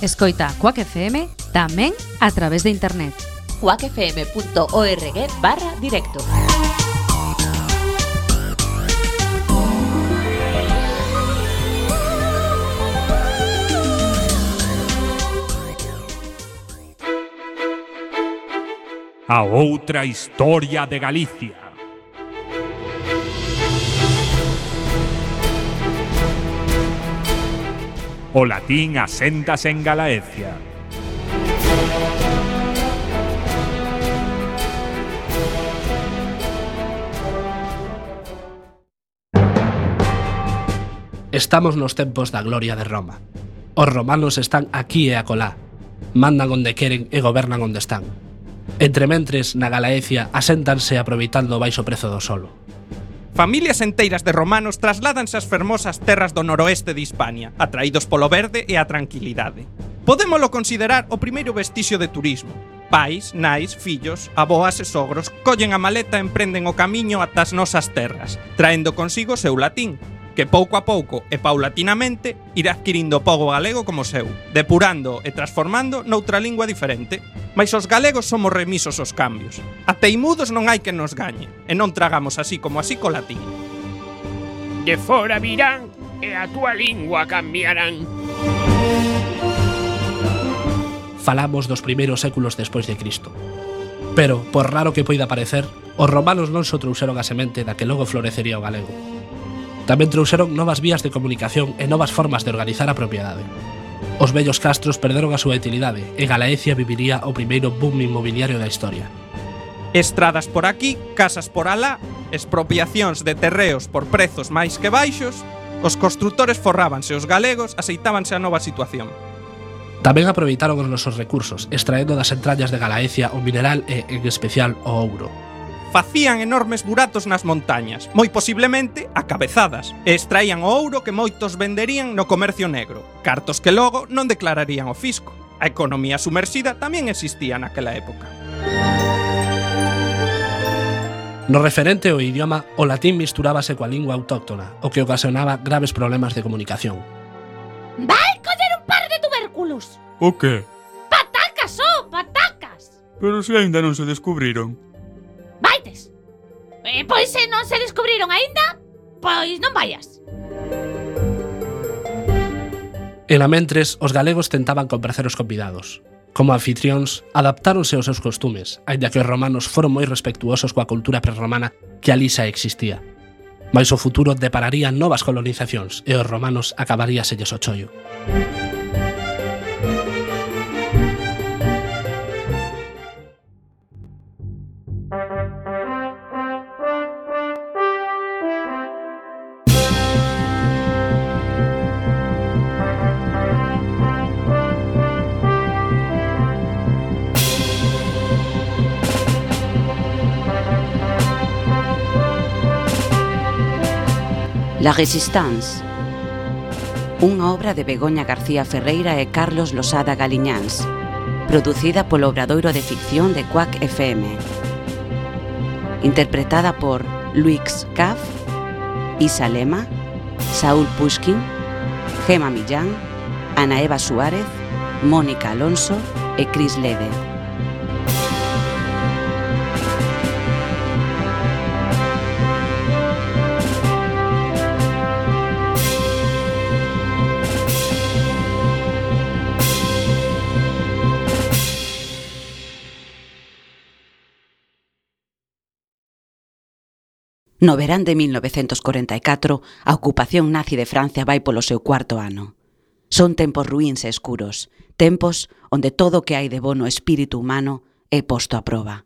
Escoita Quack FM tamén a través de internet. quackfm.org barra directo. A outra historia de Galicia. O latín asentas en Galaecia. Estamos nos tempos da gloria de Roma. Os romanos están aquí e acolá. Mandan onde queren e gobernan onde están. Entre mentres, na Galaecia, aséntanse aproveitando o baixo prezo do solo. Familias enteiras de romanos trasládanse ás fermosas terras do noroeste de Hispania, atraídos polo verde e a tranquilidade. Podémolo considerar o primeiro vestixio de turismo. Pais, nais, fillos, aboas e sogros collen a maleta e emprenden o camiño ata as nosas terras, traendo consigo seu latín, que pouco a pouco e paulatinamente irá adquirindo o galego como seu, depurando e transformando noutra lingua diferente. Mais os galegos somos remisos aos cambios. A teimudos non hai que nos gañe, e non tragamos así como así co latín. De fora virán e a túa lingua cambiarán. Falamos dos primeiros séculos despois de Cristo. Pero, por raro que poida parecer, os romanos non só trouxeron a semente da que logo florecería o galego, Tamén trouxeron novas vías de comunicación e novas formas de organizar a propiedade. Os vellos castros perderon a súa utilidade e Galaecia viviría o primeiro boom inmobiliario da historia. Estradas por aquí, casas por alá, expropiacións de terreos por prezos máis que baixos, os construtores forrábanse, os galegos aceitábanse a nova situación. Tamén aproveitaron os nosos recursos, extraendo das entrañas de Galaecia o mineral e, en especial, o ouro facían enormes buratos nas montañas, moi posiblemente a cabezadas, e extraían o ouro que moitos venderían no comercio negro, cartos que logo non declararían o fisco. A economía sumersida tamén existía naquela época. No referente ao idioma, o latín misturábase coa lingua autóctona, o que ocasionaba graves problemas de comunicación. Vai coller un par de tubérculos. O que? Patacas, oh, patacas. Pero se si aínda non se descubriron. Vaites! Eh, pois se non se descubriron aínda, pois non vayas. En na mentres, os galegos tentaban compracer os convidados. Como anfitrións, adaptáronse aos seus costumes, aínda que os romanos foron moi respectuosos coa cultura prerromana que ali xa existía. Mais o futuro depararía novas colonizacións e os romanos acabaríaselles o chollo. La Resistance. Unha obra de Begoña García Ferreira e Carlos Losada Galiñáns Producida polo Obradoiro de Ficción de Quack FM Interpretada por Luix Caf Isa Lema Saúl Pushkin Gema Millán Ana Eva Suárez Mónica Alonso e Cris Lede No verán de 1944, a ocupación nazi de Francia vai polo seu cuarto ano. Son tempos ruíns e escuros, tempos onde todo o que hai de bono espírito humano é posto a proba.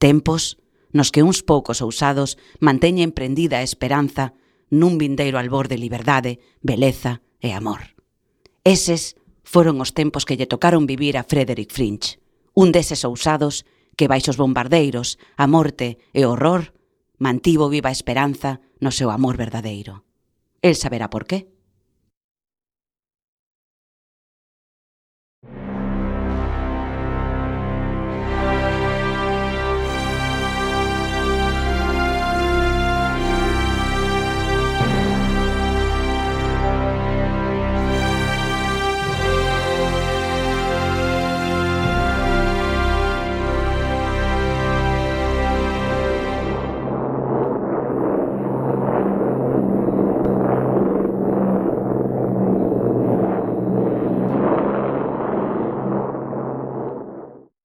Tempos nos que uns poucos ousados manteñen prendida a esperanza nun vindeiro albor de liberdade, beleza e amor. Eses foron os tempos que lle tocaron vivir a Frederick Fringe, un deses ousados que baixos bombardeiros, a morte e o horror mantivo viva a esperanza no seu amor verdadeiro. El saberá por qué.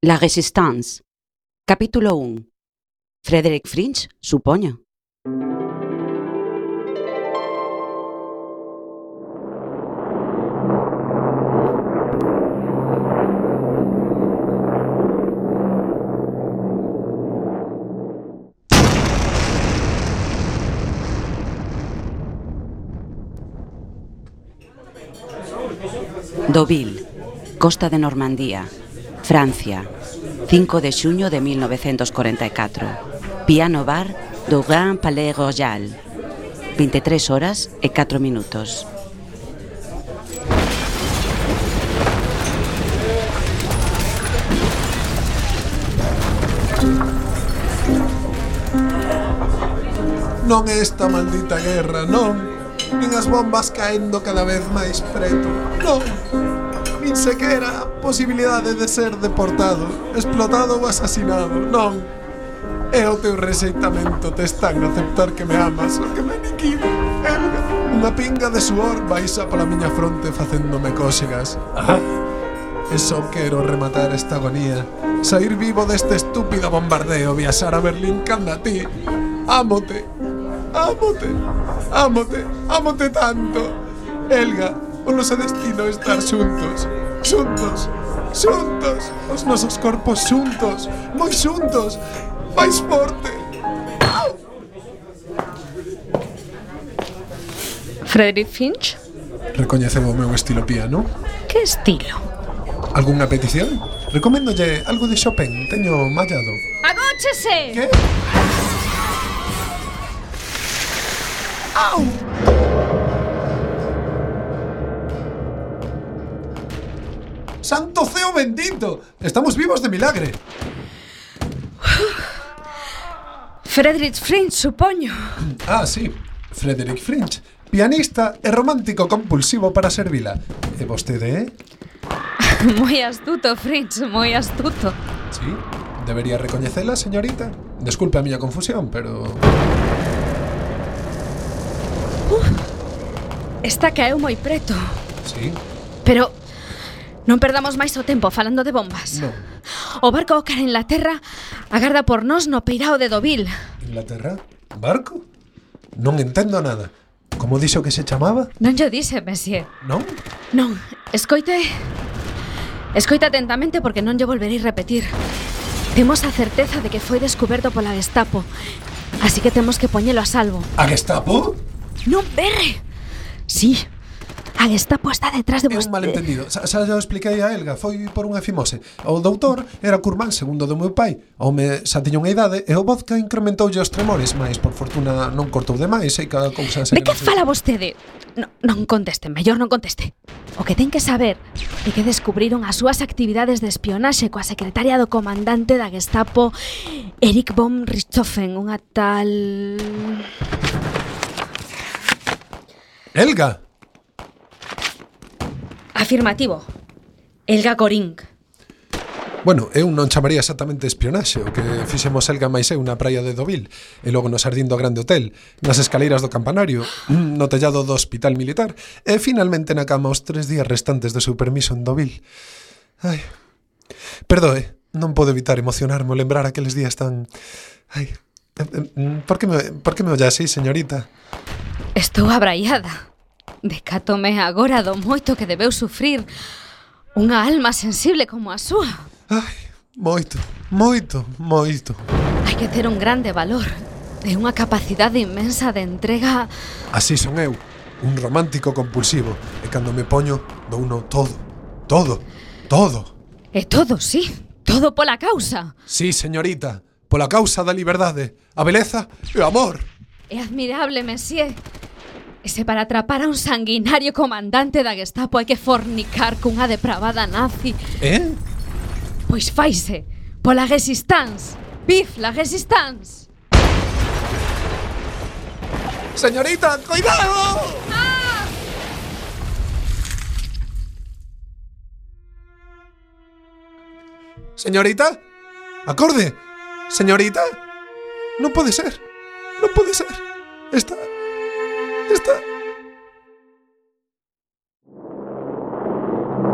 La Resistance. Capítulo 1. Frederick Fringe, supoño. Deauville, Costa de Normandía, Francia, 5 de xuño de 1944. Piano bar do Grand Palais Royal. 23 horas e 4 minutos. Non é esta maldita guerra, non Nin as bombas caendo cada vez máis preto Non, nin sequera posibilidade de ser deportado, explotado ou asesinado. Non. É o teu rexeitamento te están a aceptar que me amas o que me aniquilo. Elga, unha pinga de suor baixa pola miña fronte facéndome cóxegas. Ajá. E só quero rematar esta agonía Sair vivo deste estúpido bombardeo Viaxar a Berlín canda ti Ámote Ámote Ámote Ámote tanto Elga O noso destino estar xuntos Xuntos Xuntos, os nosos corpos xuntos, moi xuntos, máis forte. Frederick Finch? Recoñeceu o meu estilo piano? Que estilo? Algúnha petición? Recoméndolle algo de Chopin, teño mallado. Agóchese! Que? Au! ¡Santo ceo bendito! Estamos vivos de milagre. Frederick Finch, supoño. Ah, sí. Frederick Fringe, pianista e romántico compulsivo para servila. E vostede, eh? moi astuto, Finch, moi astuto. Sí. Debería recoñecela, señorita. Desculpe a miña confusión, pero... Esta caeu moi preto. Sí. Pero Non perdamos máis o tempo falando de bombas. No. O barco Ócar en la Terra agarda por nós no peirao de Dovil. Inglaterra? Barco? Non entendo nada. Como dixo que se chamaba? Non yo dixe, Messier. Non? Non. Escoite... Escoita atentamente porque non lle volverei repetir. Temos a certeza de que foi descoberto pola Gestapo. Así que temos que poñelo a salvo. A Gestapo? Non berre. Sí, a Gestapo está detrás de. É un malentendido. Xa, xa o expliquei a Elga, foi por unha fimose. O doutor era curmán segundo do meu pai. O me xa tiña unha idade e o vodka incrementoulle os tremores, mais por fortuna non cortou demais e cada cousa se... De que, que fala vostede? No, non conteste, mellor non conteste. O que ten que saber é que descubriron as súas actividades de espionaxe coa secretaria do comandante da Gestapo Eric von Richthofen, unha tal... Elga! Afirmativo. Elga Corín. Bueno, eu non chamaría exactamente espionaxe O que fixemos Elga máis eu na praia de Dovil E logo no Sardín do Grande Hotel Nas escaleiras do campanario No tellado do Hospital Militar E finalmente na cama os tres días restantes do seu permiso en Dovil Ai, perdoe Non podo evitar emocionarme ao lembrar aqueles días tan... Ai, por que me, por que me ollaseis, señorita? Estou abraiada Decátome agora do moito que debeu sufrir unha alma sensible como a súa. Ai, moito, moito, moito. Hai que ter un grande valor e unha capacidade inmensa de entrega... Así son eu, un romántico compulsivo, e cando me poño, douno todo, todo, todo. E todo, sí, todo pola causa. Sí, señorita, pola causa da liberdade, a beleza e o amor. É admirable, Messier. E se para atrapar a un sanguinario comandante da Gestapo hai que fornicar cunha depravada nazi, Eh? pois faise pola resistance. Vive la resistance. Señorita, cuidado Señorita, acorde Señorita, non pode ser Non pode ser Está... Está...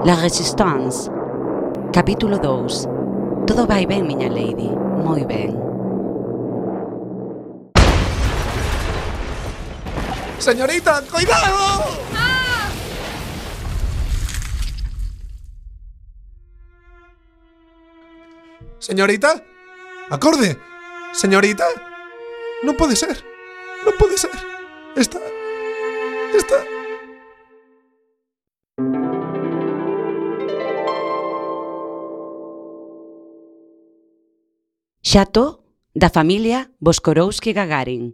La Resistance. Capítulo 2. Todo vai ben, miña lady. Moi ben. Señorita, cuidado! Señorita, acorde. Señorita, non pode ser. Non pode ser. Está volta. Xato da familia Boskorowski Gagarin,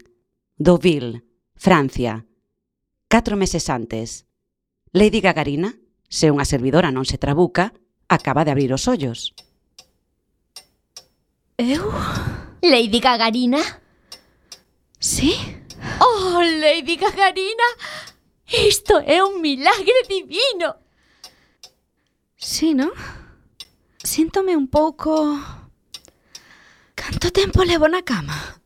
Deauville, Francia. Catro meses antes. Lady Gagarina, se unha servidora non se trabuca, acaba de abrir os ollos. Eu? Lady Gagarina? Sí? Oh, Lady Gagarina, Isto é un milagre divino. Sí, non? Síntome un pouco... Canto tempo levo na cama?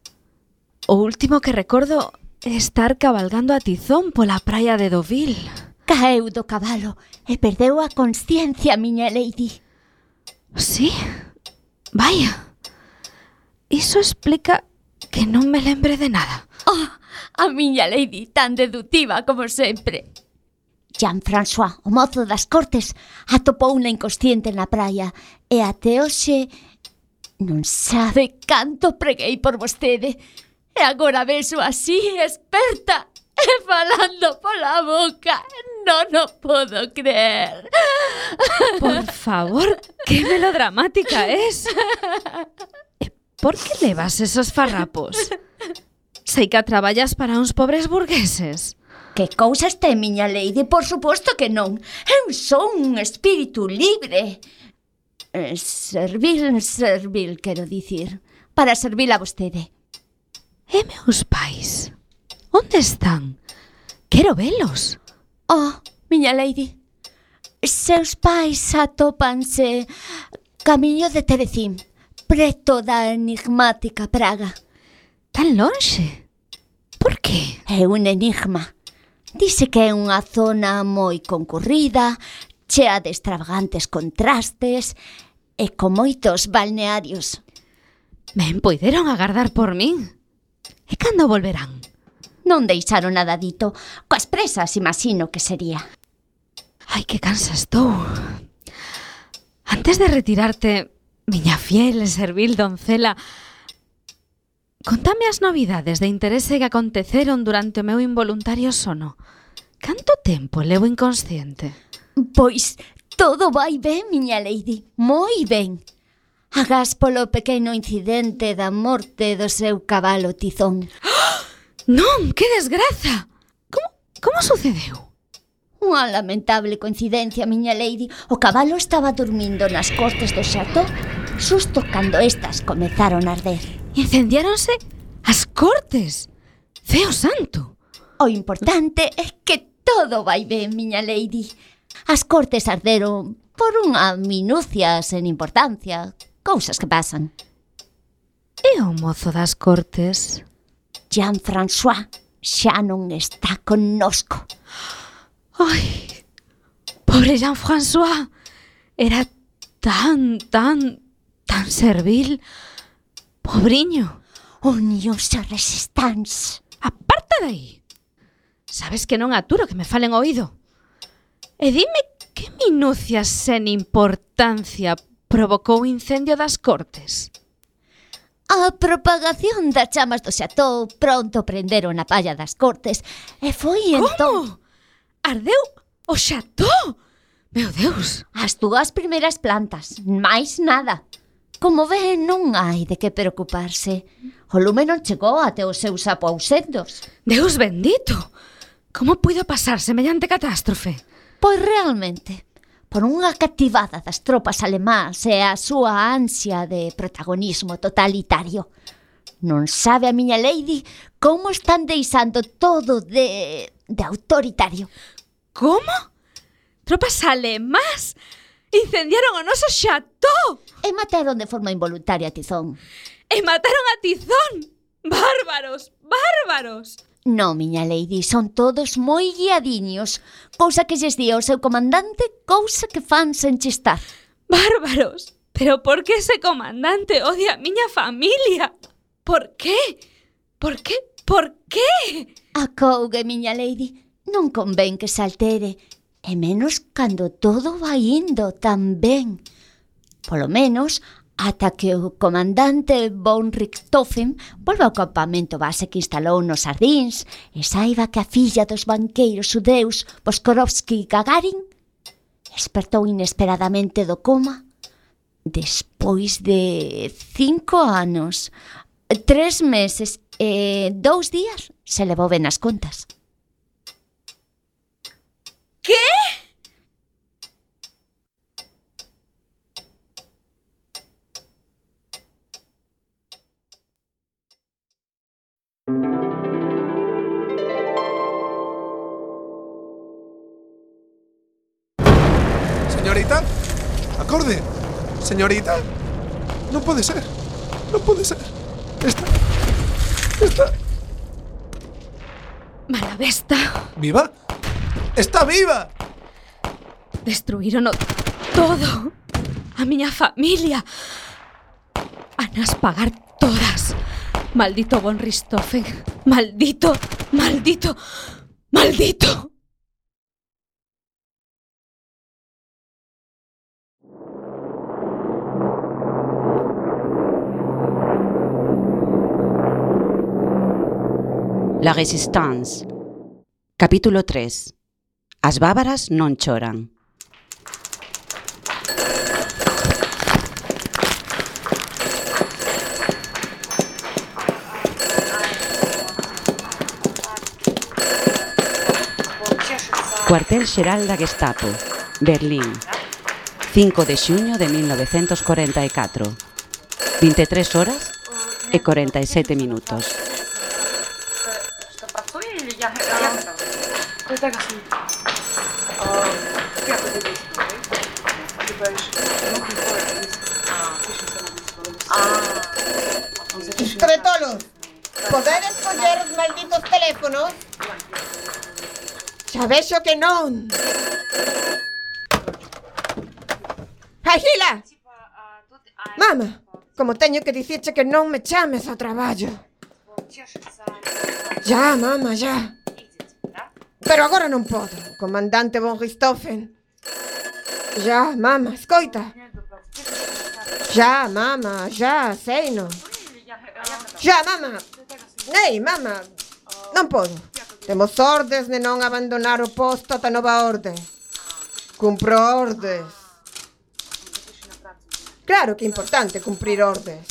O último que recordo é estar cabalgando a tizón pola praia de Dovil. Caeu do cabalo e perdeu a consciencia, miña lady. Sí? Vaya. Iso explica que non me lembre de nada. Oh, A miña Lady tan deductiva como sempre. Jean-François, o mozo das cortes, atopou unha inconsciente na praia e até hoxe non sabe canto preguei por vostede. E agora vexo así, experta, e falando pola boca. Non o podo creer. Por favor, que melodramática es. Por que levas esos farrapos? Sei que traballas para uns pobres burgueses. Que cousas ten miña Lady? Por suposto que non. Eu son un espírito libre. Eh, servir, servir, quero dicir. Para servir a vostede. E meus pais? Onde están? Quero velos. Oh, miña Lady. Seus pais atópanse camiño de Terecín, preto da enigmática Praga. Tan lonxe? Por que? É un enigma. Dice que é unha zona moi concurrida, chea de extravagantes contrastes e con moitos balnearios. Ben, poideron agardar por min. E cando volverán? Non deixaron nada dito. Coas presas, imagino que sería. Ai, que cansa estou. Antes de retirarte, miña fiel e servil doncela, Contame as novidades de interese que aconteceron durante o meu involuntario sono. Canto tempo levo inconsciente? Pois, todo vai ben, miña lady, moi ben. Agás polo pequeno incidente da morte do seu cabalo tizón. Non, que desgraza! Como, como sucedeu? Unha lamentable coincidencia, miña lady. O cabalo estaba dormindo nas costas do xato, xusto cando estas comezaron a arder. Incendiáronse as cortes. Feo santo. O importante é que todo vai ben, miña lady. As cortes arderon por unha minucia sen importancia. Cousas que pasan. E o mozo das cortes? Jean-François xa non está connosco. Ai, pobre Jean-François. Era tan, tan, tan servil. Pobriño. Uniónse a resistance. Aparta de aí. Sabes que non aturo que me falen oído. E dime que minucias sen importancia provocou o incendio das cortes. A propagación das chamas do xató pronto prenderon a palla das cortes e foi Como? entón... Ardeu o xató? Meu Deus! As dúas primeiras plantas, máis nada. Como ve, non hai de que preocuparse. O lume non chegou até os seus apousentos. Deus bendito! Como puido pasar semellante catástrofe? Pois realmente, por unha cativada das tropas alemás e a súa ansia de protagonismo totalitario. Non sabe a miña lady como están deixando todo de, de autoritario. Como? Tropas alemás? Incendiaron o noso xató! E mataron de forma involuntaria a Tizón. E mataron a Tizón! Bárbaros! Bárbaros! No, miña lady, son todos moi guiadiños. Cousa que lles día o seu comandante, cousa que fan sen chistar. Bárbaros! Pero por que ese comandante odia a miña familia? Por qué? Por qué? Por qué? Acougue, miña lady. Non convén que se altere e menos cando todo vai indo tan ben. Polo menos, ata que o comandante von Richthofen volva ao campamento base que instalou nos Sardins e saiba que a filla dos banqueiros judeus Boskorovsky e Gagarin despertou inesperadamente do coma despois de cinco anos, tres meses e dous días se levou ben as contas. Acorde. Señorita, non pode ser. Non pode ser. Está. Está. Malavesta. ¿Viva? ¡Está viva! Destruírono todo. A miña familia. Anas pagar todas. Maldito von Richthofen. Maldito, maldito, maldito. La Resistance. Capítulo 3 As bávaras non choran. Cuartel Xeral da Gestapo, Berlín 5 de xuño de 1944 23 horas e 47 minutos It's like a soup. Oh, malditos teléfonos? Xa vexo que non. Agila! Mama, como teño que dicirche que non me chames ao traballo. Ya, mama, ya. Pero agora non podo, comandante von Ristofen. Já, mama, escoita. Já, mama, já, sei non. Já, mama. Ei, mama, non podo. Temos ordes de non abandonar o posto ata nova orde. Cumpro ordes. Claro que é importante cumprir ordes.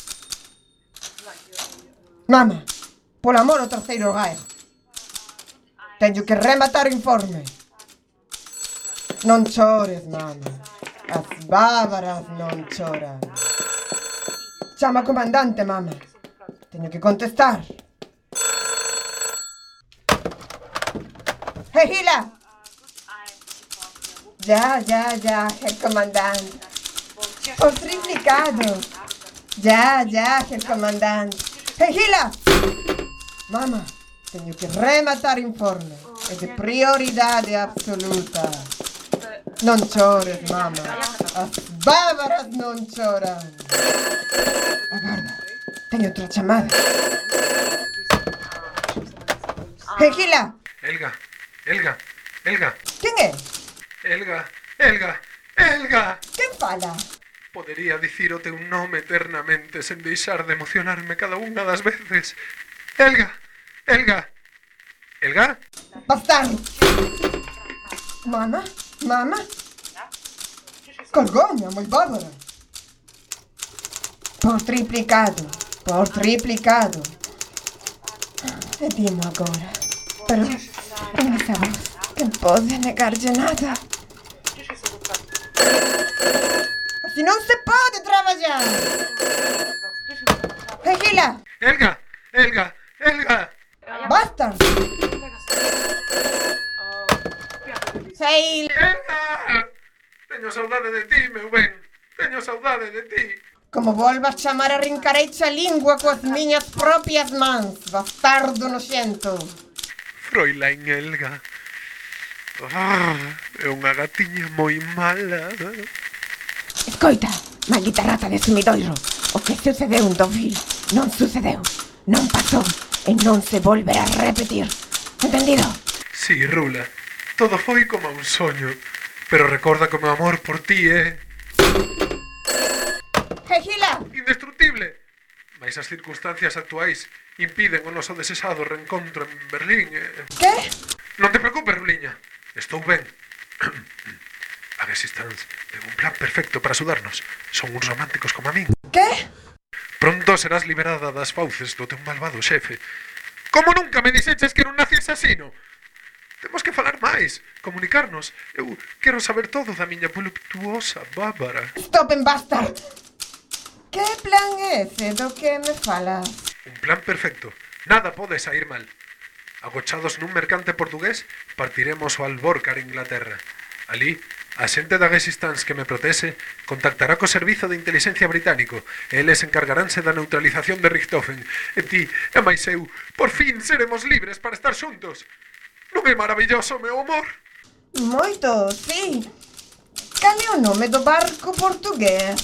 Mama, por amor ao terceiro gaio. Tengo que rematar informe. Não chores, mamma. Las bárbaras não choram. Chama comandante, mamma. Tengo que contestar. ¡Regila! Ya, ya, ya, el comandante. Ostrificado. Ya, ya, el comandante. ¡Regila! Mamá. Teño que rematar informe. É de prioridade absoluta. Non chores, mama. As bávaras non choran. Agarda, teño outra chamada. Hey, Hila! Elga, Elga, Elga, Quen é? Elga, Elga, Elga. Quen fala? Podería dicir o teu nome eternamente sen deixar de emocionarme cada unha das veces. Elga, Elga, Elga, Bastardo! Mama? Mama? Colgoume, moi bárbara. Por triplicado, por triplicado. Dimo agora. Pero, en esa voz, que pode negarlle nada. Así non se pode traballar. Regila, Elga, Elga, Elga. Sei Elga. Teño saudade de ti, meu ben. Teño saudade de ti. Como volvas chamar a rincareixa a lingua coas miñas propias mans, bastardo noxento. Froilain Elga. Ah, é unha gatiña moi mala. Escoita, maldita rata de sumidoiro. O que sucedeu en Deauville non sucedeu, non pasou e non se volverá a repetir. Entendido? Sí, Rula. Todo foi como un soño, pero recorda que o meu amor por ti eh. é... Regila! Indestructible! Mais as circunstancias actuais impiden o noso desesado reencontro en Berlín. Eh... Que? Non te preocupes, Ruliña. Estou ben. A Resistance ten un plan perfecto para axudarnos. Son uns románticos como a min. Que? Pronto serás liberada das fauces do teu malvado xefe. Como nunca me dixeches que era un nazi asesino? Temos que falar máis, comunicarnos. Eu quero saber todo da miña voluptuosa Bárbara. Stop and basta! Que plan é ese do que me falas? Un plan perfecto. Nada pode sair mal. Agochados nun mercante portugués, partiremos ao Alborcar, Inglaterra. Alí, a xente da Resistance que me protese contactará co Servizo de Inteligencia Británico e eles encargaránse da neutralización de Richthofen. E ti, e máis eu, por fin seremos libres para estar xuntos. Foi maravilloso, meu amor. Moito, sí. Cale o nome do barco portugués?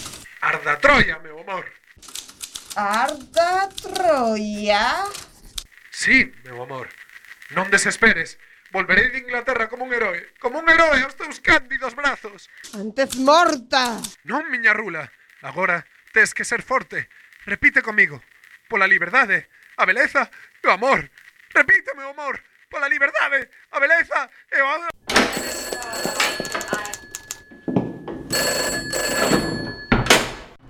Arda Troia, meu amor. Arda Troia? Sí, meu amor. Non desesperes. Volverei de Inglaterra como un heroe, como un heroe aos teus cándidos brazos. Antes morta. Non, miña rula. Agora tes que ser forte. Repite comigo. Pola liberdade, a beleza, e o amor. Repite, meu amor. Pola liberdade, a beleza e o amor.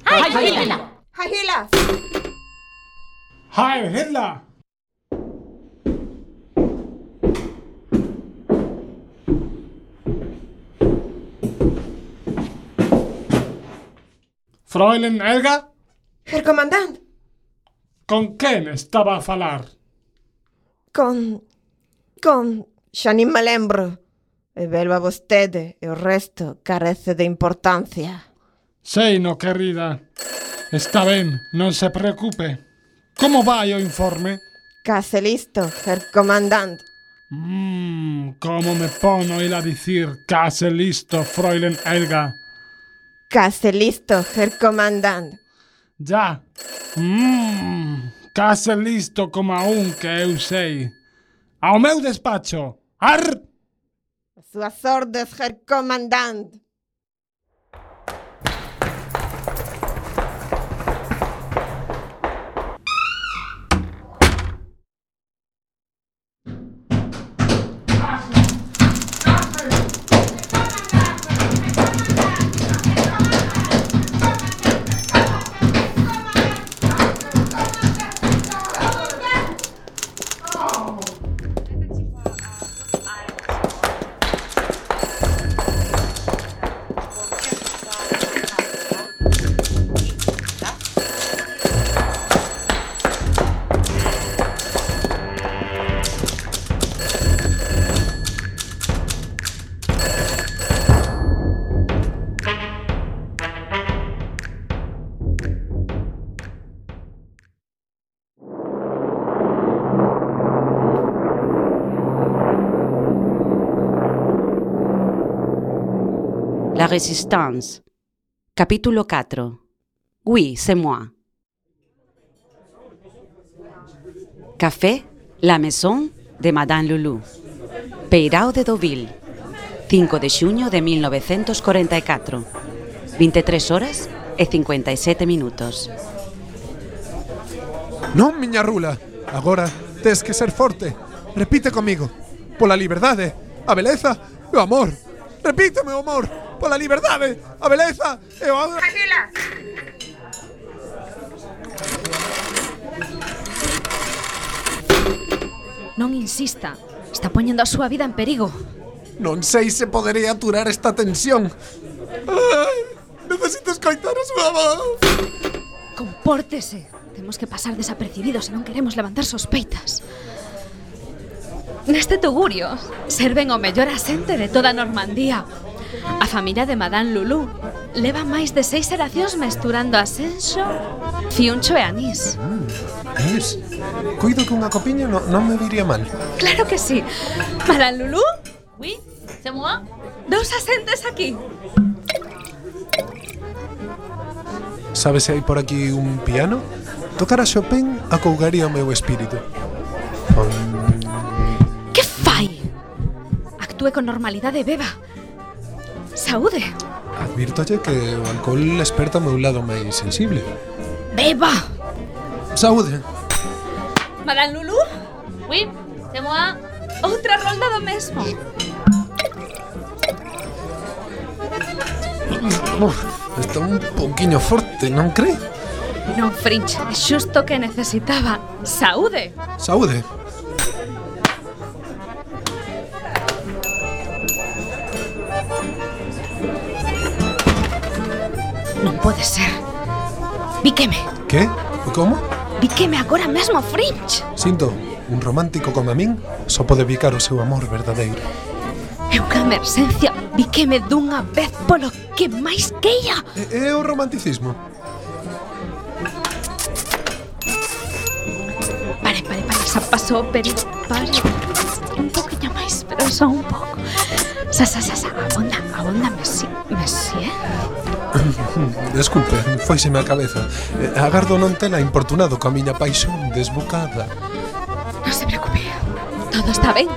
Heil Hitler! Heil Hitler! Heil Hitler! Fräulein Elga, Herr comandante, con quen estaba a falar? con... Con, xa nin me lembro. E velva vostede e o resto carece de importancia. Sei no, querida. Está ben, non se preocupe. Como vai o informe? Case listo, ser comandante. Mmm, como me pono il a dicir case listo, Fräulein Helga. Case listo, Herr comandante. Ya. Mmm, case listo como aún que eu sei. Ao meu despacho. Ar! As súas ordes, Herr Comandante. Resistance. Capítulo 4 Oui, c'est moi. Café La Maison de Madame Lulu. Peirao de Deauville. 5 de xuño de 1944 23 horas e 57 minutos. Non, miña rula. Agora tes que ser forte. Repite comigo. Pola liberdade, a beleza e o amor. Repíteme o amor pola liberdade, a beleza e o... Agila! Non insista, está poñendo a súa vida en perigo. Non sei se poderei aturar esta tensión. Ai, necesito escoitar a súa voz. Compórtese. Temos que pasar desapercibidos se non queremos levantar sospeitas. Neste tugurio serven o mellor asente de toda Normandía A familia de Madame Lulú leva máis de seis xeracións mesturando asenso, fiuncho e anís. Mm, es, cuido que unha copiña no, non me viría mal. Claro que sí. Madame Lulú? Oui, c'est moi? Dous asentes aquí. Sabe se hai por aquí un piano? Tocar a Chopin acougaría o meu espírito. Que fai? Actúe con normalidade, beba. Saúde. Advírtolle que o alcohol esperta o meu lado máis sensible. Beba. Saúde. Madame Lulu? Oui, c'est moi. Outra rolda do mesmo. Está un pouquiño forte, non cree? Non, Fringe, é xusto que necesitaba. Saúde. Saúde. pode ser. Víqueme. Que? Como? Víqueme agora mesmo, Fringe. Sinto, un romántico como a min só pode bicar o seu amor verdadeiro. Eu unha emerxencia víqueme dunha vez polo que máis queia. É, é o romanticismo. Pare, pare, pare, xa pasou, pero pare. Un poquinho máis, pero só un pouco. Sa, sa, sa, sa, abonda, abonda, Messi, Messi, eh? Desculpe, foiseme a cabeza. Eh, agardo non tela importunado coa miña paixón desbocada. Non se preocupe, todo está ben.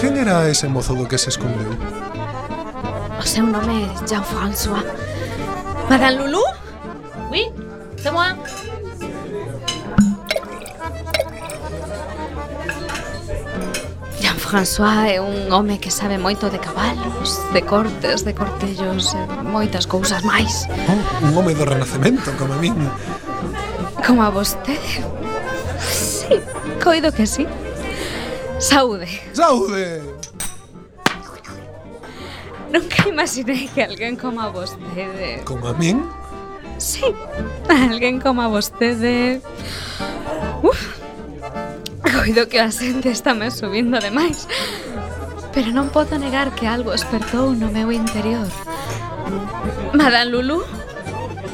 Quen era ese mozo do que se escondeu? O seu nome é Jean-François. Madame Lulu? Oui, c'est moi. François é un home que sabe moito de cabalos, de cortes, de cortellos, e moitas cousas máis. Oh, un home do Renacemento, como a min. Como a vostede? Sí, coido que sí. Saúde. Saúde! Nunca imaginei que alguén como a vostede... Como a min? Sí, alguén como a vostede... Uf, coido que a xente está me subindo demais. Pero non podo negar que algo despertou no meu interior. Madame Lulu?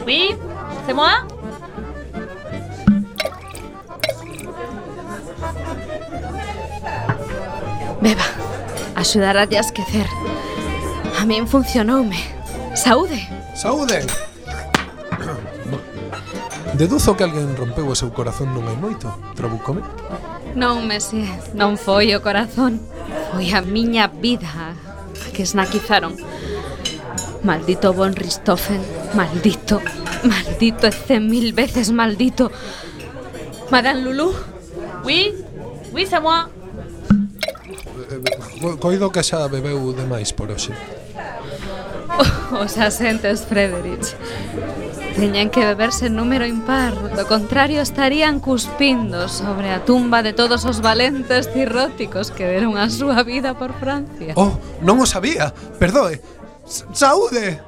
Oui, c'est moi? Beba, axudarate a esquecer. A min funcionoume. Saúde. Saúde. Deduzo que alguén rompeu o seu corazón non hai moito. Trabucome? Non Messi, non foi o corazón, foi a miña vida a que esnaquizaron. Maldito Von Ristofen, maldito, maldito e cen mil veces maldito. Madame Lulu? Oui, oui, c'est moi. Eh, eh, coido que xa bebeu demais por hoxe. Os asentes, Frederich teñen que beberse número impar, do contrario estarían cuspindo sobre a tumba de todos os valentes cirróticos que deron a súa vida por Francia. Oh, non o sabía. Perdoe. S Saúde.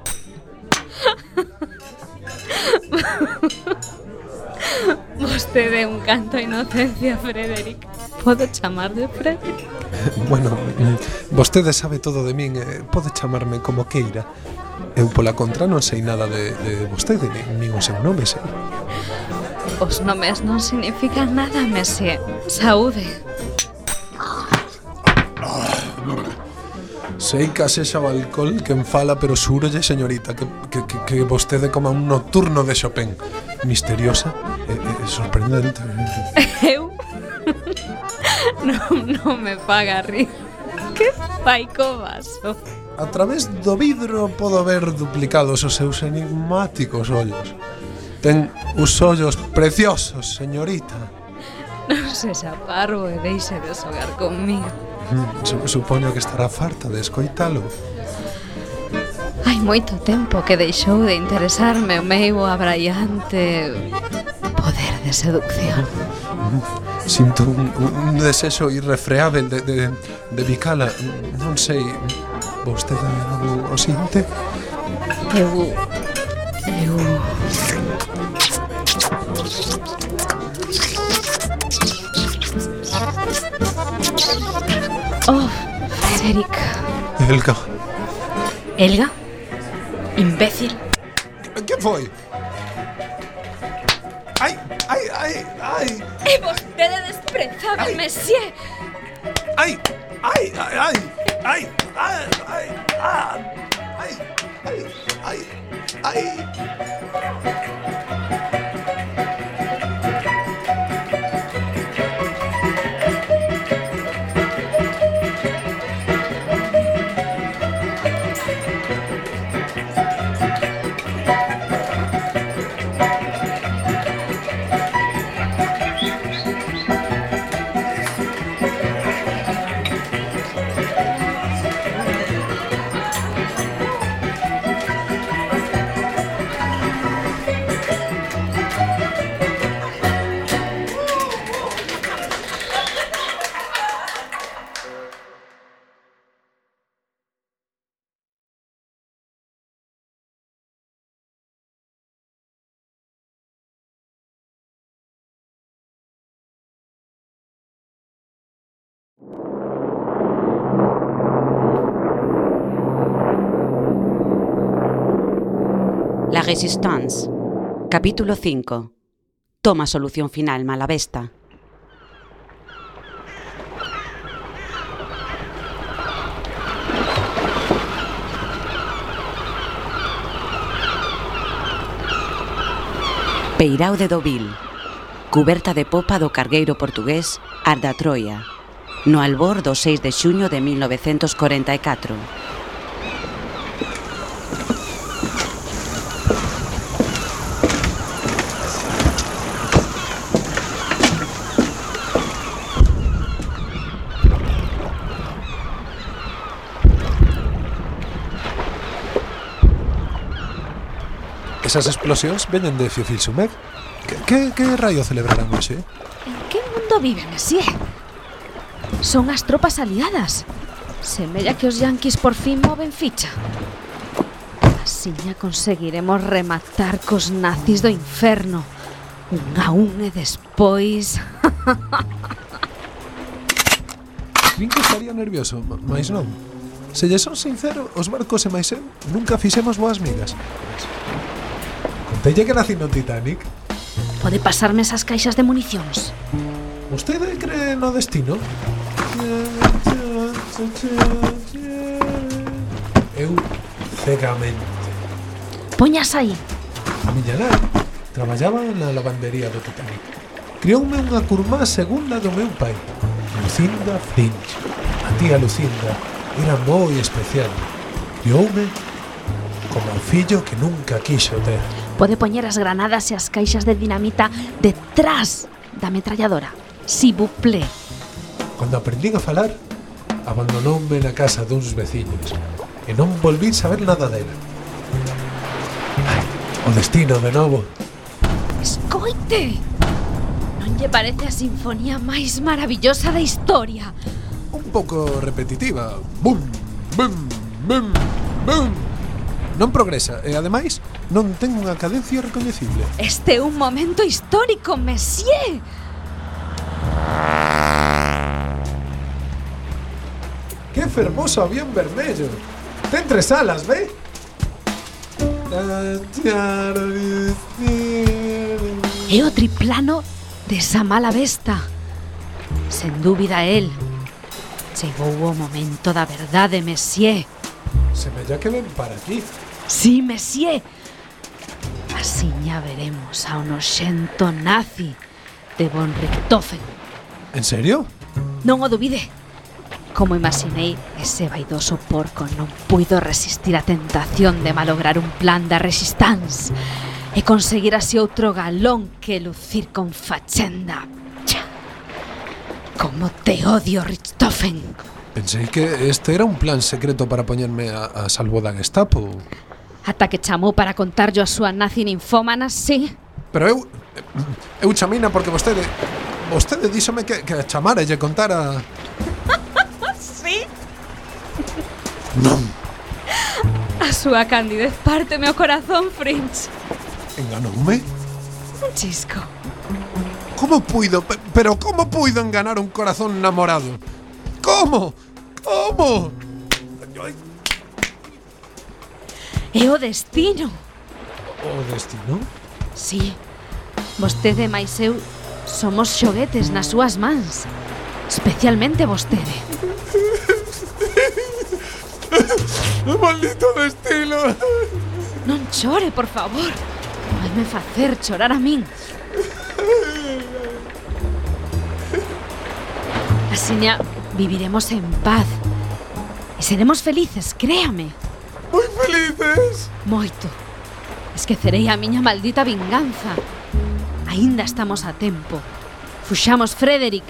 Vostede un canto a inocencia, Frederic. Podo de Frederic? bueno, mm, vostede sabe todo de min, eh, pode chamarme como queira. Eu pola contra non sei nada de, de vostede, nin o seu nome sei. Os nomes non significan nada, Messi. Saúde. Sei que asexa o alcohol quen fala, pero xurolle, señorita, que, que, que, que vostede coma un nocturno de Chopin. Misteriosa e, e sorprendente. Eu non, non me paga rir. Que fai co vaso? A través do vidro podo ver duplicados os seus enigmáticos ollos. Ten os ollos preciosos, señorita. Non se xa parvo e deixe de xogar conmigo. Supoño que estará farta de escoitalo. Hai moito tempo que deixou de interesarme o meu abraiante poder de seducción. Sinto un, un desexo irrefreável de, de, de bicala Non sei, vostede non o sinte? Eu... Eu... Oh, Frederic. Elga. Elga? Imbécil. Que foi? ¡Ay! ¡Es usted desprezable, ay. monsieur! ¡Ay! ¡Ay! ¡Ay! ¡Ay! ¡Ay! ¡Ay! ¡Ay! ¡Ay! ¡Ay! ¡Ay! Resistance. Capítulo 5. Toma solución final Malavesta. Peirao de Dovil. cuberta de popa do cargueiro portugués Arda Troia, no albor do 6 de xuño de 1944. Esas explosións veñen de Fiofilsumec. Que, que, que raio celebrarán hoxe? Eh? En que mundo viven así? Son as tropas aliadas. Semella que os yanquis por fin moven ficha. Asíña conseguiremos rematar cos nazis do inferno. Un a un e despois... Vin que estaría nervioso, mais non. Se lle son sincero, os barcos e mais eu nunca fixemos boas migas centella que nací no Titanic? Pode pasarme esas caixas de municións? Vostede cree no destino? Eu cegamente. Poñas aí. A miña nai traballaba na lavandería do Titanic. Crioume unha curmá segunda do meu pai, Lucinda Finch. A tía Lucinda era moi especial. Crioume como o fillo que nunca quixo ter. Pode poñer as granadas e as caixas de dinamita detrás da metralladora. Si buplé. Cando aprendín a falar, abandonoume na casa duns veciños e non volví saber nada dela. Ai, o destino de novo. Escoite! Non lle parece a sinfonía máis maravillosa da historia? Un pouco repetitiva. Bum, bum, bum, bum. Non progresa e ademais non ten unha cadencia recoñecible. Este é un momento histórico, Messier. Que fermoso avión vermello. Ten tres alas, ve? É o triplano desa mala besta. Sen dúbida el. Chegou o momento da verdade, Messier. Semella que ven para aquí. Sí, messie. Asiña veremos ao noxento nazi de von Richthofen. En serio? Non o dubide. Como imaginei, ese vaidoso porco non puido resistir a tentación de malograr un plan da resistance e conseguir así outro galón que lucir con fachenda. Como te odio, Richthofen! Pensei que este era un plan secreto para poñerme a, a salvo da Gestapo. Ata que chamou para contarlo a súa nazi ninfómana, sí. Pero eu... Eu chamina porque vostede... Vostede díxome que, que a chamara e lle contara... sí? Non, A súa candidez parte meu corazón, Fringe. enganoume. Un chisco. Como puido? Pe- Pero como puido enganar un corazón namorado? Como? Como? É o destino. O destino? Sí. Vostede máis eu somos xoguetes nas súas mans. Especialmente vostede. Maldito destino. Non chore, por favor. Vaime facer chorar a min. Asiña viviremos en paz. E seremos felices, créame moi felices. Moito. Esquecerei a miña maldita vinganza. Aínda estamos a tempo. Fuxamos, Frederick.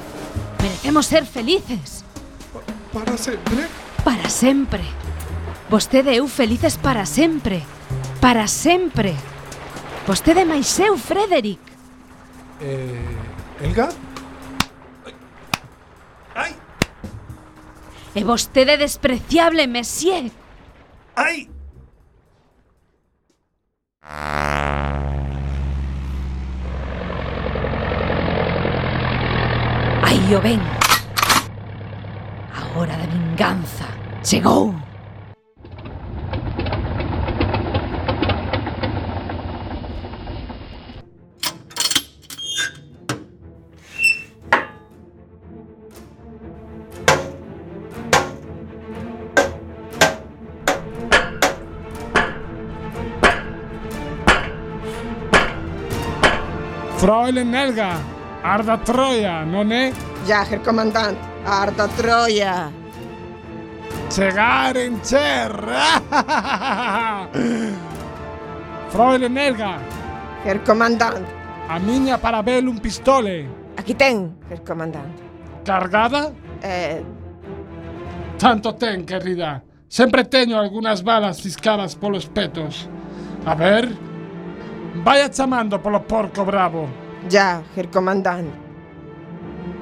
Merecemos ser felices. Para sempre? Para sempre. Vostede e eu felices para sempre. Para sempre. Vostede máis eu, Frederick. Eh, Elga? Ai. Ai. E vostede despreciable, Messier. ¡Ay! ¡Ay, Oben! Ahora de venganza. Llegó. Fräulein Helga, arda Troia, non è? Ja, Herr Kommandant, arda Troia. Chegar en cher. Fräulein Helga, Herr Kommandant, a miña parabellum pistole, aquí ten, Herr Kommandant. cargada? Eh, Tanto ten, querida. Sempre teño algunhas balas ciscadas polos petos. A ver. Vaya chamando polo porco bravo. Ja, Herr Kommandant.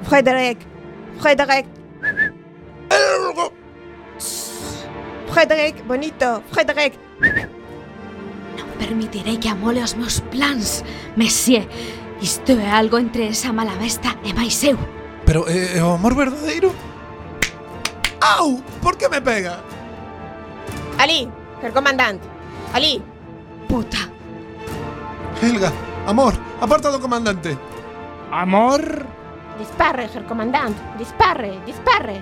Frederik, Frederik. Frederik, bonito, Frederik. Permitirei que amole os meus plans, Monsieur. Isto é algo entre esa mala besta e máis eu. Pero é, é o amor verdadeiro? Au! Por que me pega? Ali, Herr Kommandant. Ali. Puta. Helga, amor, Apartado, comandante. Amor. Disparre, Herr Kommandant. Disparre, disparre.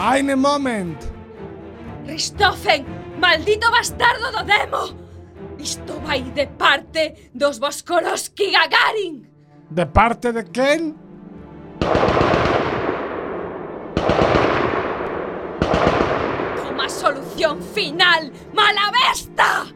Ein Moment. Ristofen, maldito bastardo Dodemo. Esto va de parte dos Boskoroski Gagarin. ¿De parte de quién? Toma solución final, mala besta.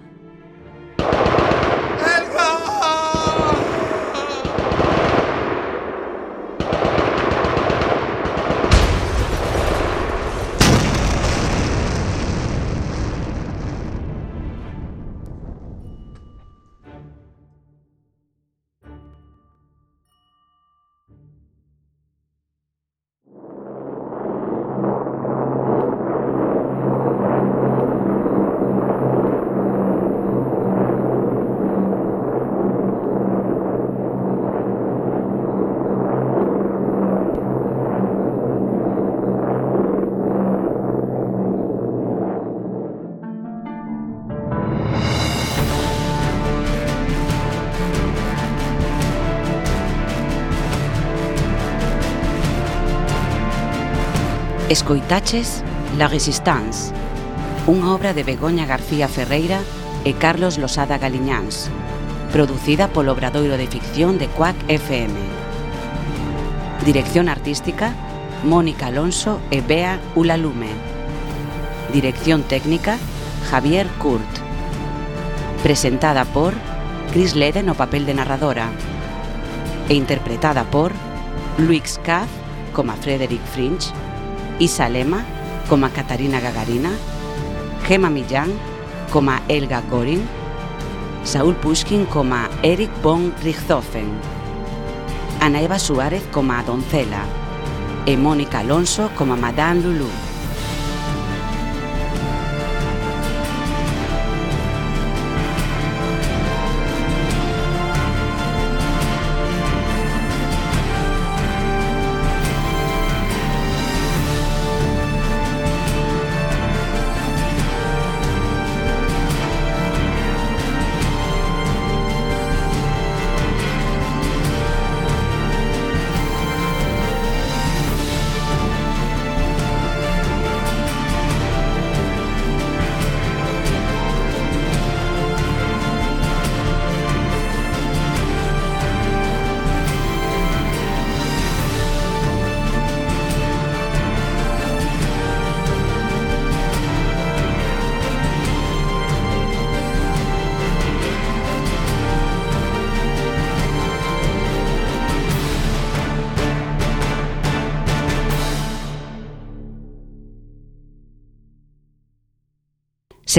Escoitaches La Resistance, unha obra de Begoña García Ferreira e Carlos Losada Galiñáns, producida polo Obradoiro de Ficción de Cuac FM. Dirección artística, Mónica Alonso e Bea Ulalume. Dirección técnica, Javier Kurt. Presentada por Chris Lede no papel de narradora e interpretada por Luis Kaff como Frederick Fringe, Isa Lema como a Catarina Gagarina, Gema Millán como a Elga Gorin, Saúl Pushkin como a Eric von Richthofen, Ana Eva Suárez como a Doncela e Mónica Alonso como a Madame Lulu.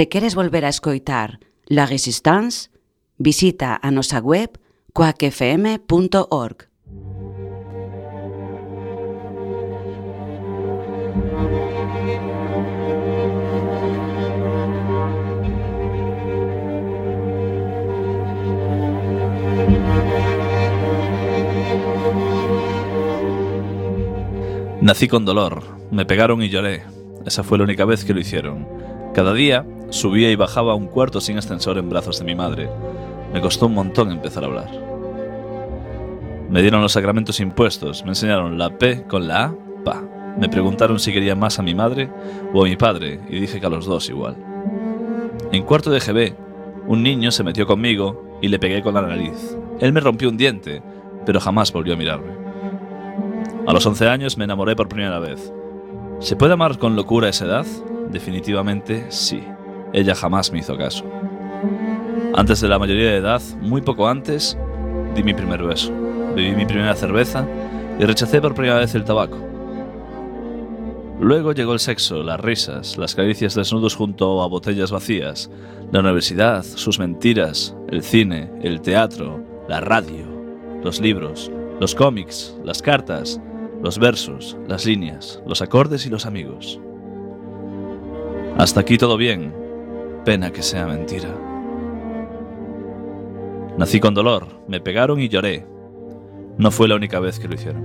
Se queres volver a escoitar La Resistance, visita a nosa web quackfm.org. Nací con dolor, me pegaron y lloré. Esa fue la única vez que lo hicieron. Cada día subía y bajaba a un cuarto sin ascensor en brazos de mi madre. Me costó un montón empezar a hablar. Me dieron los sacramentos impuestos, me enseñaron la P con la A, pa. Me preguntaron si quería más a mi madre o a mi padre y dije que a los dos igual. En cuarto de GB, un niño se metió conmigo y le pegué con la nariz. Él me rompió un diente, pero jamás volvió a mirarme. A los 11 años me enamoré por primera vez. ¿Se puede amar con locura a esa edad? Definitivamente sí. Ella jamás me hizo caso. Antes de la mayoría de edad, muy poco antes, di mi primer beso, bebí mi primera cerveza y rechacé por primera vez el tabaco. Luego llegó el sexo, las risas, las caricias desnudos junto a botellas vacías, la universidad, sus mentiras, el cine, el teatro, la radio, los libros, los cómics, las cartas, los versos, las líneas, los acordes y los amigos. Hasta aquí todo bien, pena que sea mentira. Nací con dolor, me pegaron y lloré. No fue la única vez que lo hicieron.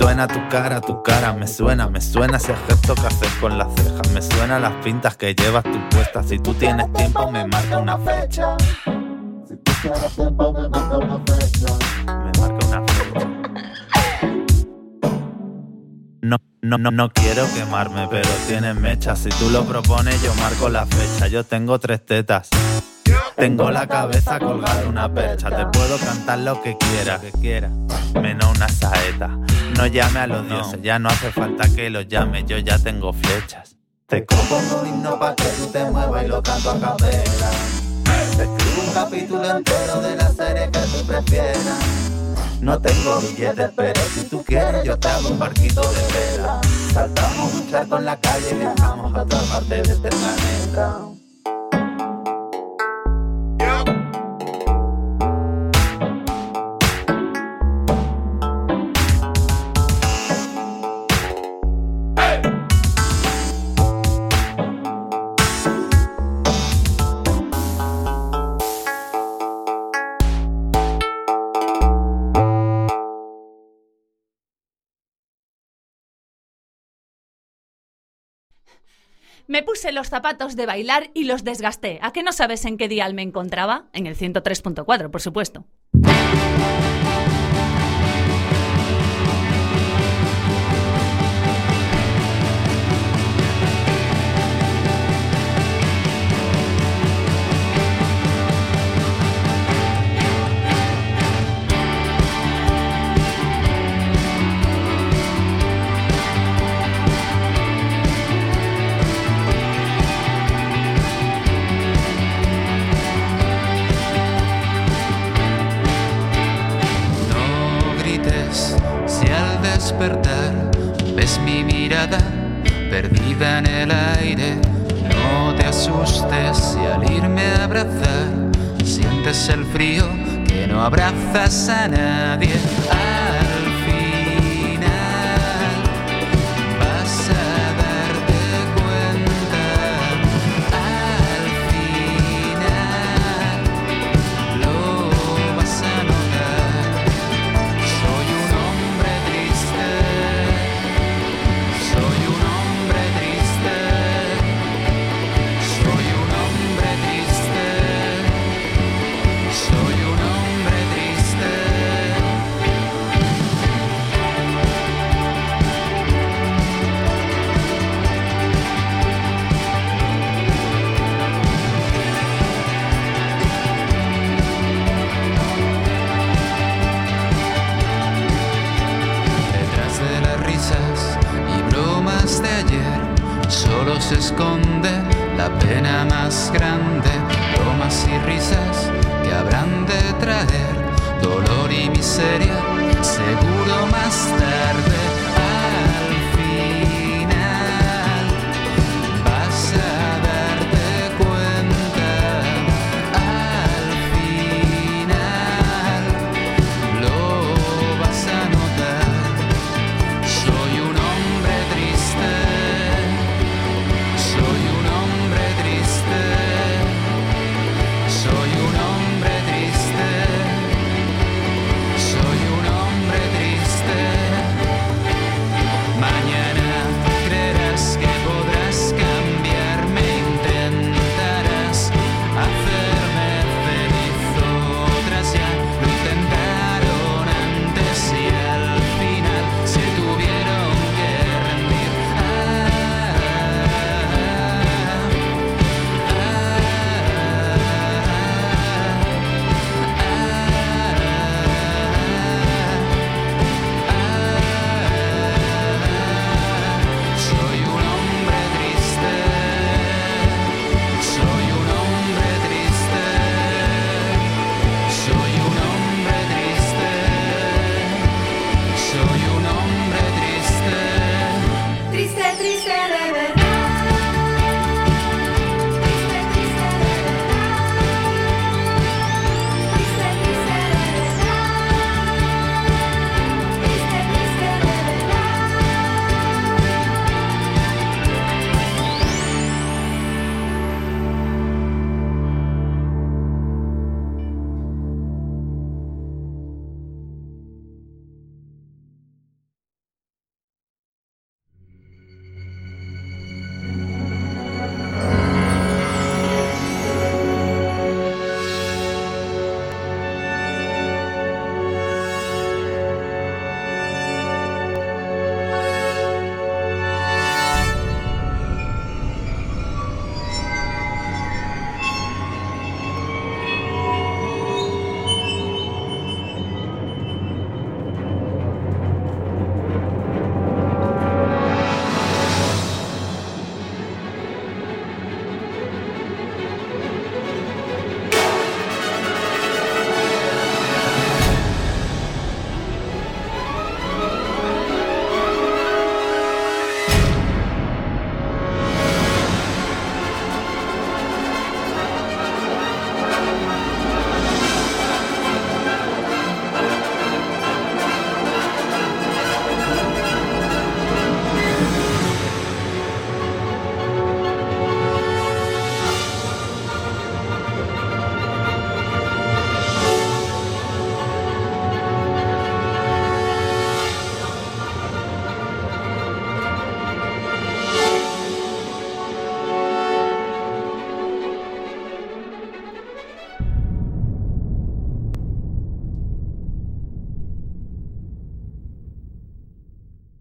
Suena tu cara, tu cara, me suena, me suena ese gesto que haces con las cejas, me suena las pintas que llevas tú puestas. Si tú tienes tiempo me marca una fecha. Si tú tienes tiempo me marca una fecha. Me marca una fecha. No, no, no, no quiero quemarme, pero tienes mecha. Si tú lo propones, yo marco la fecha. Yo tengo tres tetas. Tengo la cabeza colgada una percha. Te puedo cantar lo que quiera, que quiera. Menos una saeta. No llame a los dioses, ya no hace falta que los llame. Yo ya tengo flechas. Te compongo un himno pa' que tú te muevas y lo canto a capela. Te escribo un capítulo entero de la serie que tú prefieras. No tengo billetes, pero si tú quieres yo te hago un barquito de vela. Saltamos un charco en la calle y viajamos a otra parte de este planeta. Me puse los zapatos de bailar y los desgasté. ¿A qué no sabes en qué dial me encontraba? En el 103.4, por supuesto. No abrazas a nadie. nos esconde la pena más grande, bromas y risas que habrán de traer dolor y miseria, seguro más tarde.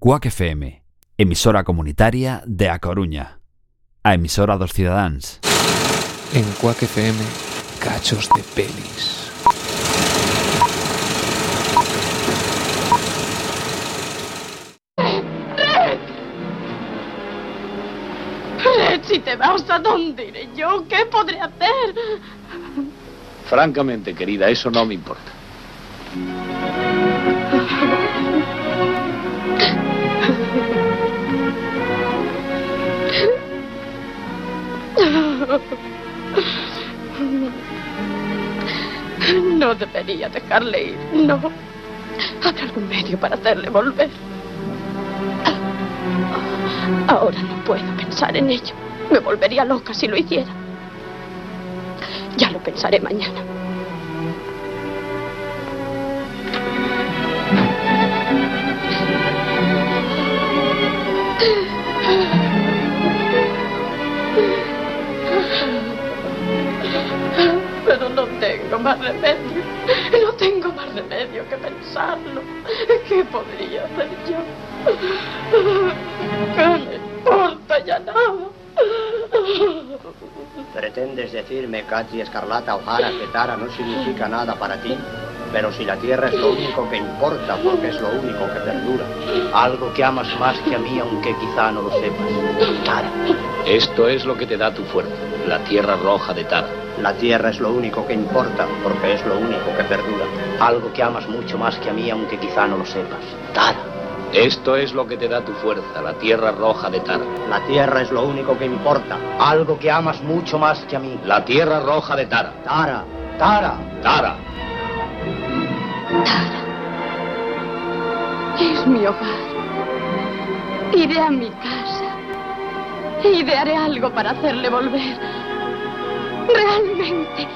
Cuac FM, emisora comunitaria de A Coruña, a emisora dos ciudadanos. En Cuac FM, cachos de pelis. Si te vas, ¿a dónde iré yo? ¿Qué podré hacer? Francamente, querida, eso no me importa. No debería dejarle ir, no. Habrá algún medio para hacerle volver. Ahora no puedo pensar en ello. Me volvería loca si lo hiciera. Ya lo pensaré mañana. Más remedio. No tengo más remedio que pensarlo. ¿Qué podría hacer yo? ¿Qué me importa ya nada? ¿Pretendes decirme, Katy Escarlata O'Hara, que Tara no significa nada para ti? Pero si la tierra es lo único que importa, porque es lo único que perdura. Algo que amas más que a mí, aunque quizá no lo sepas. Tara. Esto es lo que te da tu fuerza, la tierra roja de Tara. La tierra es lo único que importa, porque es lo único que perdura. Algo que amas mucho más que a mí, aunque quizá no lo sepas. Tara. Esto es lo que te da tu fuerza, la tierra roja de Tara. La tierra es lo único que importa. Algo que amas mucho más que a mí. La tierra roja de Tara. Tara. Tara. Tara. Es mi hogar. Iré a mi casa. E idearé algo para hacerle volver. Realmente.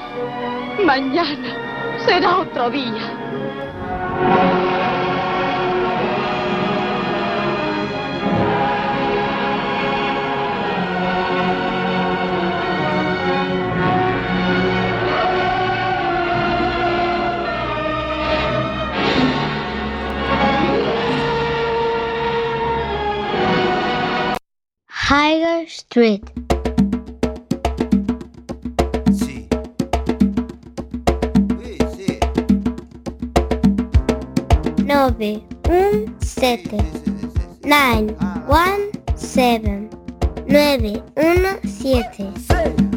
Mañana será otro día. Higher Street. 9, 1, 7, 9, 1, 7, 9, 1, 7.